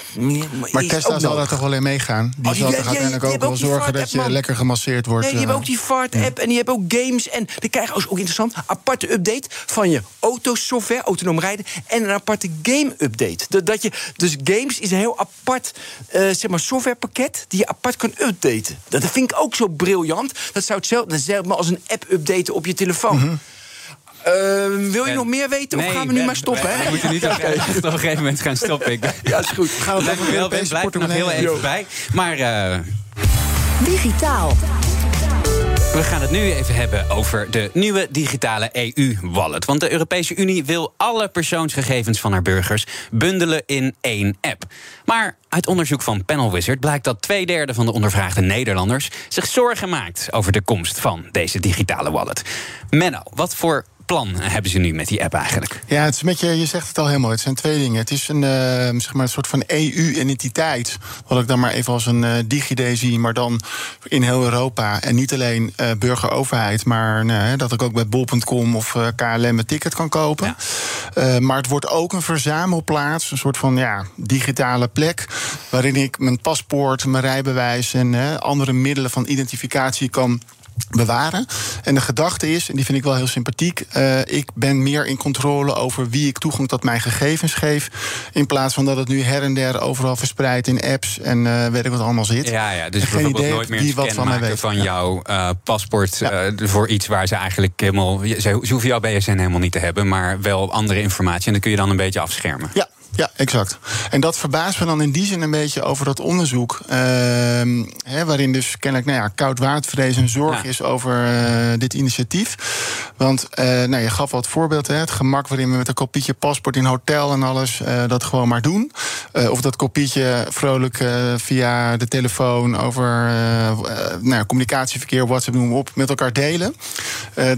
Maar Tesla zal daar toch wel in meegaan? Die Oh, zal toch die- uiteindelijk ook wel zorgen dat je lekker gemasseerd wordt. Nee, die hebben eh. ook die vaart-app en die hebben ook games. En die krijgen ook ook interessant. Aparte update van je autosoftware, autonoom rijden. En een aparte game-update. Dat, dat je, dus games is een heel apart eh, zeg maar softwarepakket die je apart kan updaten. Dat vind ik ook zo briljant. Dat zou hetzelfde hetzelfde als een app updaten op je telefoon. Mhm. Eh, wil je nog meer weten? of gaan we nu maar stoppen? hè? We moeten niet op, op een gegeven moment gaan stoppen. Ik, ja, is goed. Gaan we wel bij, Europese blijf er nog heel even bij. Maar eh, Digitaal. we gaan het nu even hebben over de nieuwe digitale EU-wallet. Want de Europese Unie wil alle persoonsgegevens van haar burgers bundelen in één app. Maar uit onderzoek van Panel Wizard blijkt dat twee derde van de ondervraagde Nederlanders zich zorgen maakt over de komst van deze digitale wallet. Menno, wat voor plan hebben ze nu met die app eigenlijk? Ja, het is een beetje, je zegt het al helemaal. Het zijn twee dingen. Het is een, eh, zeg maar een soort van EU-identiteit. Wat ik dan maar even als een eh DigiD zie, maar dan in heel Europa. En niet alleen eh burger-overheid, maar nou, hè, dat ik ook bij bol.com of KLM een ticket kan kopen. Maar het wordt ook een verzamelplaats, een soort van ja, digitale plek. Waarin ik mijn paspoort, mijn rijbewijs en andere middelen van identificatie kan bewaren. En de gedachte is, en die vind ik wel heel sympathiek... eh, ik ben meer in controle over wie ik toegang tot mijn gegevens geef... in plaats van dat het nu her en der overal verspreid in apps... en eh, weet ik wat allemaal zit. Ja, ja dus En bijvoorbeeld idee nooit meer een wat van mij weet. van jouw eh, paspoort voor iets waar ze eigenlijk helemaal... Ze, ze hoeven jouw BSN helemaal niet te hebben, maar wel andere informatie. En dat kun je dan een beetje afschermen. Ja, ja, exact. En dat verbaast me dan in die zin een beetje over dat onderzoek. ehm, hè, waarin dus kennelijk nou ja, koudwaardvrees en zorg Ja. is over eh, dit initiatief. Want eh, nou, je gaf wat voorbeeld, hè, het gemak waarin we met een kopietje paspoort in hotel en alles eh, dat gewoon maar doen. Of dat kopietje vrolijk via de telefoon over nou, communicatieverkeer, WhatsApp, noem maar op, met elkaar delen.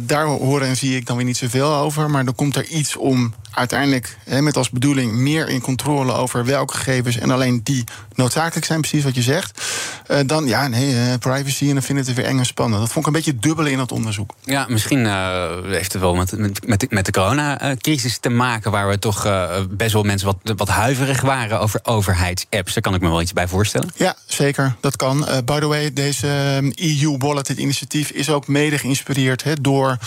Daar horen en zie ik dan weer niet zoveel over. Maar dan komt er iets om uiteindelijk hè, met als bedoeling meer in controle over welke gegevens en alleen die noodzakelijk zijn, precies wat je zegt. Eh, dan ja, nee, eh, privacy en dan vind ik het weer eng en spannend. Dat vond ik een beetje dubbel in dat onderzoek. Ja, misschien eh, heeft het wel met, met, met, de, met de coronacrisis te maken... waar we toch best wel mensen wat, wat huiverig waren over overheidsapps. Daar kan ik me wel iets bij voorstellen. Ja, zeker. Dat kan. By the way, deze EU Wallet, dit initiatief, is ook mede geïnspireerd door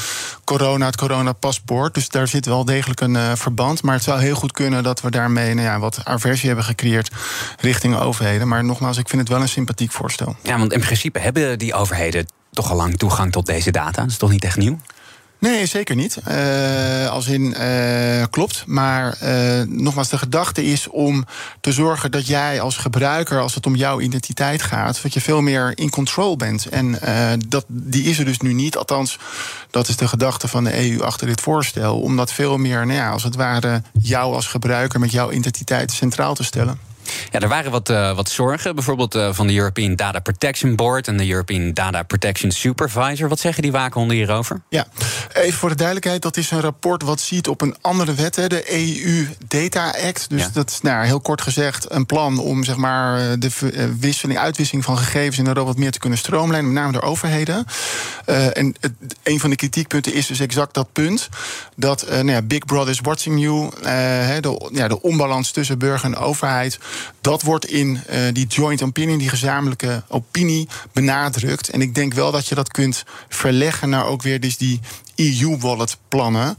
corona, het coronapaspoort. Dus daar zit wel degelijk een verband. Maar het zou heel goed kunnen dat we daarmee nou ja, wat aversie hebben gecreëerd richting overheden. Maar nogmaals, ik vind het wel een sympathiek voorstel. Ja, want in principe hebben die overheden toch al lang toegang tot deze data. Dat is toch niet echt nieuw? Nee, zeker niet. Eh, als in, eh, klopt. Maar eh, nogmaals, de gedachte is om te zorgen dat jij als gebruiker, als het om jouw identiteit gaat, dat je veel meer in control bent. En dat, die is er dus nu niet. Althans, dat is de gedachte van de EU achter dit voorstel. Om dat veel meer, nou ja, als het ware, jou als gebruiker met jouw identiteit centraal te stellen. Ja, er waren wat, eh, wat zorgen, bijvoorbeeld eh, van de European Data Protection Board en de European Data Protection Supervisor. Wat zeggen die waakhonden hierover? Ja, even voor de duidelijkheid, dat is een rapport wat ziet op een andere wet, hè, de EU Data Act. Dus Ja. dat is nou, heel kort gezegd een plan om zeg maar, de eh, wisseling, uitwisseling van gegevens in Europa wat meer te kunnen stroomlijnen, met name door overheden. En het, een van de kritiekpunten is dus exact dat punt. Dat nou ja, Big Brother is watching you. hè, de, ja, de onbalans tussen burger en overheid Dat wordt in uh, die joint opinion, die gezamenlijke opinie, benadrukt. En ik denk wel dat je dat kunt verleggen naar ook weer dus die EU-wallet plannen.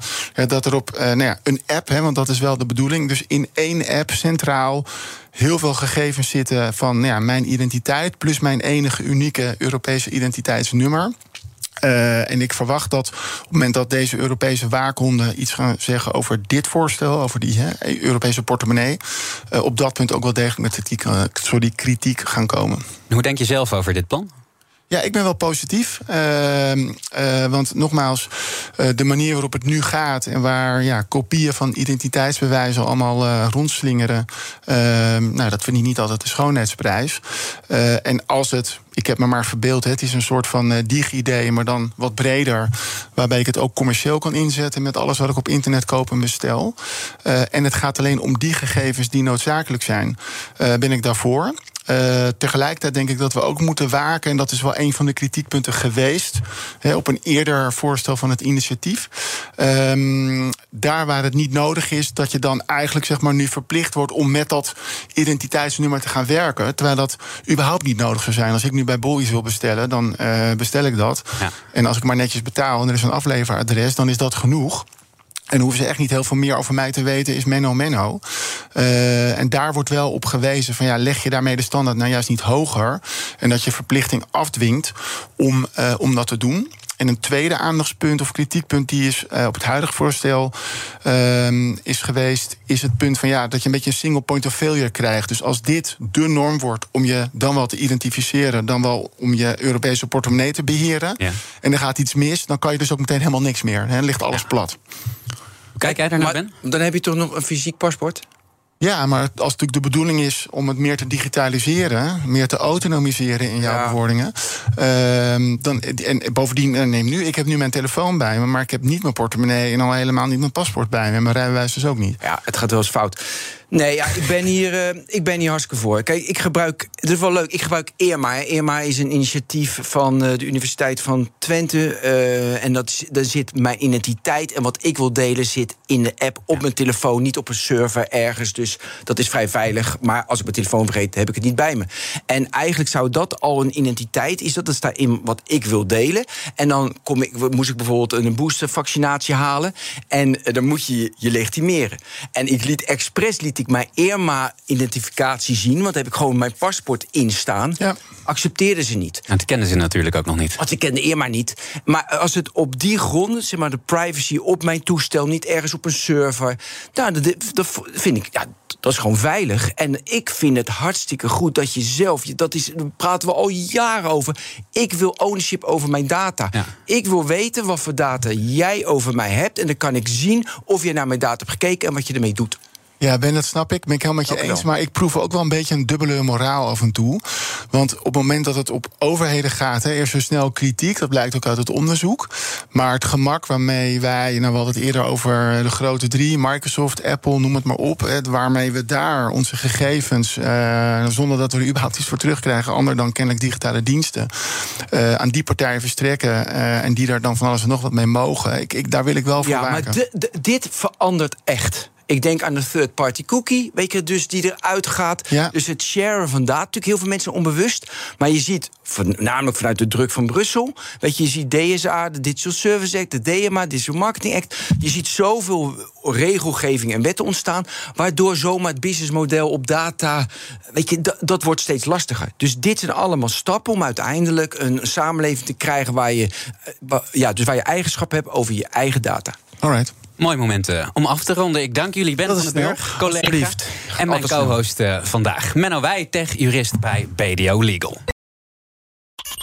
dat er op uh, nou ja, een app, hè, want dat is wel de bedoeling. Dus in één app centraal heel veel gegevens zitten van nou ja, mijn identiteit, plus mijn enige unieke Europese identiteitsnummer. Uh, en ik verwacht dat op het moment dat deze Europese waakhonden iets gaan zeggen over dit voorstel, over die Europese portemonnee, uh, op dat punt ook wel degelijk met kritiek, uh, sorry, kritiek gaan komen. Hoe denk je zelf over dit plan? Ja, ik ben wel positief. Uh, uh, want nogmaals, uh, de manier waarop het nu gaat en waar ja, kopieën van identiteitsbewijzen allemaal rondslingeren, ehm, nou, dat vind ik niet altijd de schoonheidsprijs. en als het, ik heb me maar verbeeld, het is een soort van digi-idee, maar dan wat breder, waarbij ik het ook commercieel kan inzetten met alles wat ik op internet koop en bestel. en het gaat alleen om die gegevens die noodzakelijk zijn, ben ik daarvoor. Uh, tegelijkertijd denk ik dat we ook moeten waken, en dat is wel een van de kritiekpunten geweest, hè, op een eerder voorstel van het initiatief. Um, daar waar het niet nodig is, dat je dan eigenlijk zeg maar, nu verplicht wordt om met dat identiteitsnummer te gaan werken. Terwijl dat überhaupt niet nodig zou zijn. Als ik nu bij Boys wil bestellen, dan uh, bestel ik dat. Ja. En als ik maar netjes betaal en er is een afleveradres, dan is dat genoeg. En hoeven ze echt niet heel veel meer over mij te weten, is Menno Menno. Uh, en daar wordt wel op gewezen van ja, leg je daarmee de standaard nou juist niet hoger. En dat je verplichting afdwingt om, uh, om dat te doen. En een tweede aandachtspunt of kritiekpunt die is uh, op het huidige voorstel uh, is geweest, is het punt van ja, dat je een beetje een single point of failure krijgt. Dus als dit de norm wordt om je dan wel te identificeren, dan wel om je Europese portemonnee te beheren. Ja. En er gaat iets mis, dan kan je dus ook meteen helemaal niks meer. Dan ligt alles ja. plat. Kijk jij daar naar, Ben? Dan heb je toch nog een fysiek paspoort? Ja, maar als natuurlijk de bedoeling is om het meer te digitaliseren, meer te autonomiseren in jouw ja. bewoordingen. Uh, dan, en bovendien, neem nu, ik heb nu mijn telefoon bij me, maar ik heb niet mijn portemonnee en al helemaal niet mijn paspoort bij me. En mijn rijbewijs dus ook niet. Ja, het gaat wel eens fout. Nee, ja, ik ben hier, uh, ik ben hier hartstikke voor. Kijk, ik gebruik, het is wel leuk, ik gebruik ERMA. ERMA is een initiatief van uh, de Universiteit van Twente. Uh, en dat, daar zit mijn identiteit en wat ik wil delen zit in de app op mijn telefoon. Niet op een server ergens, dus dat is vrij veilig. Maar als ik mijn telefoon vergeet, heb ik het niet bij me. En eigenlijk zou dat al een identiteit is. Dat staat in wat ik wil delen. En dan kom ik, moest ik bijvoorbeeld een boostervaccinatie halen. En dan moet je je legitimeren. En ik liet expres liet ik mijn ERMA-identificatie zien, want daar heb ik gewoon mijn paspoort in staan. Ja. Accepteerden ze niet. En dat kennen ze natuurlijk ook nog niet. Want ze kenden ERMA niet. Maar als het op die gronden, zeg maar de privacy op mijn toestel, niet ergens op een server, nou, dat, dat vind ik, ja, dat is gewoon veilig. En ik vind het hartstikke goed dat je zelf, dat is, daar praten we al jaren over. Ik wil ownership over mijn data. Ja. Ik wil weten wat voor data jij over mij hebt. En dan kan ik zien of je naar mijn data hebt gekeken en wat je ermee doet. Ja, Ben, dat snap ik. Ben ik helemaal met je eens. Maar ik proef ook wel een beetje een dubbele moraal af en toe. Want op het moment dat het op overheden gaat, hè, eerst zo snel kritiek, dat blijkt ook uit het onderzoek. Maar het gemak waarmee wij, nou we hadden het eerder over de grote drie, Microsoft, Apple, noem het maar op, hè, waarmee we daar onze gegevens, uh, zonder dat we er überhaupt iets voor terugkrijgen, ander dan kennelijk digitale diensten, uh, aan die partijen verstrekken uh, en die daar dan van alles en nog wat mee mogen. Ik, ik, daar wil ik wel voor ja, waken. maar dit verandert echt. Ik denk aan de third-party cookie, weet je, dus die eruit gaat. Ja. Dus het sharen van data. Natuurlijk heel veel mensen onbewust. Maar je ziet, namelijk vanuit de druk van Brussel... weet je, je ziet DSA, de Digital Service Act, de DMA, Digital Marketing Act. Je ziet zoveel regelgeving en wetten ontstaan... waardoor zomaar het businessmodel op data... weet je, dat, dat wordt steeds lastiger. Dus dit zijn allemaal stappen om uiteindelijk een samenleving te krijgen... waar je, ja, dus waar je eigenschap hebt over je eigen data. All right. Mooi moment uh, om af te ronden. Ik dank jullie, Ben van den Burg, collega. En mijn co-host uh, vandaag, Menno Wij, tech-jurist bij BDO Legal.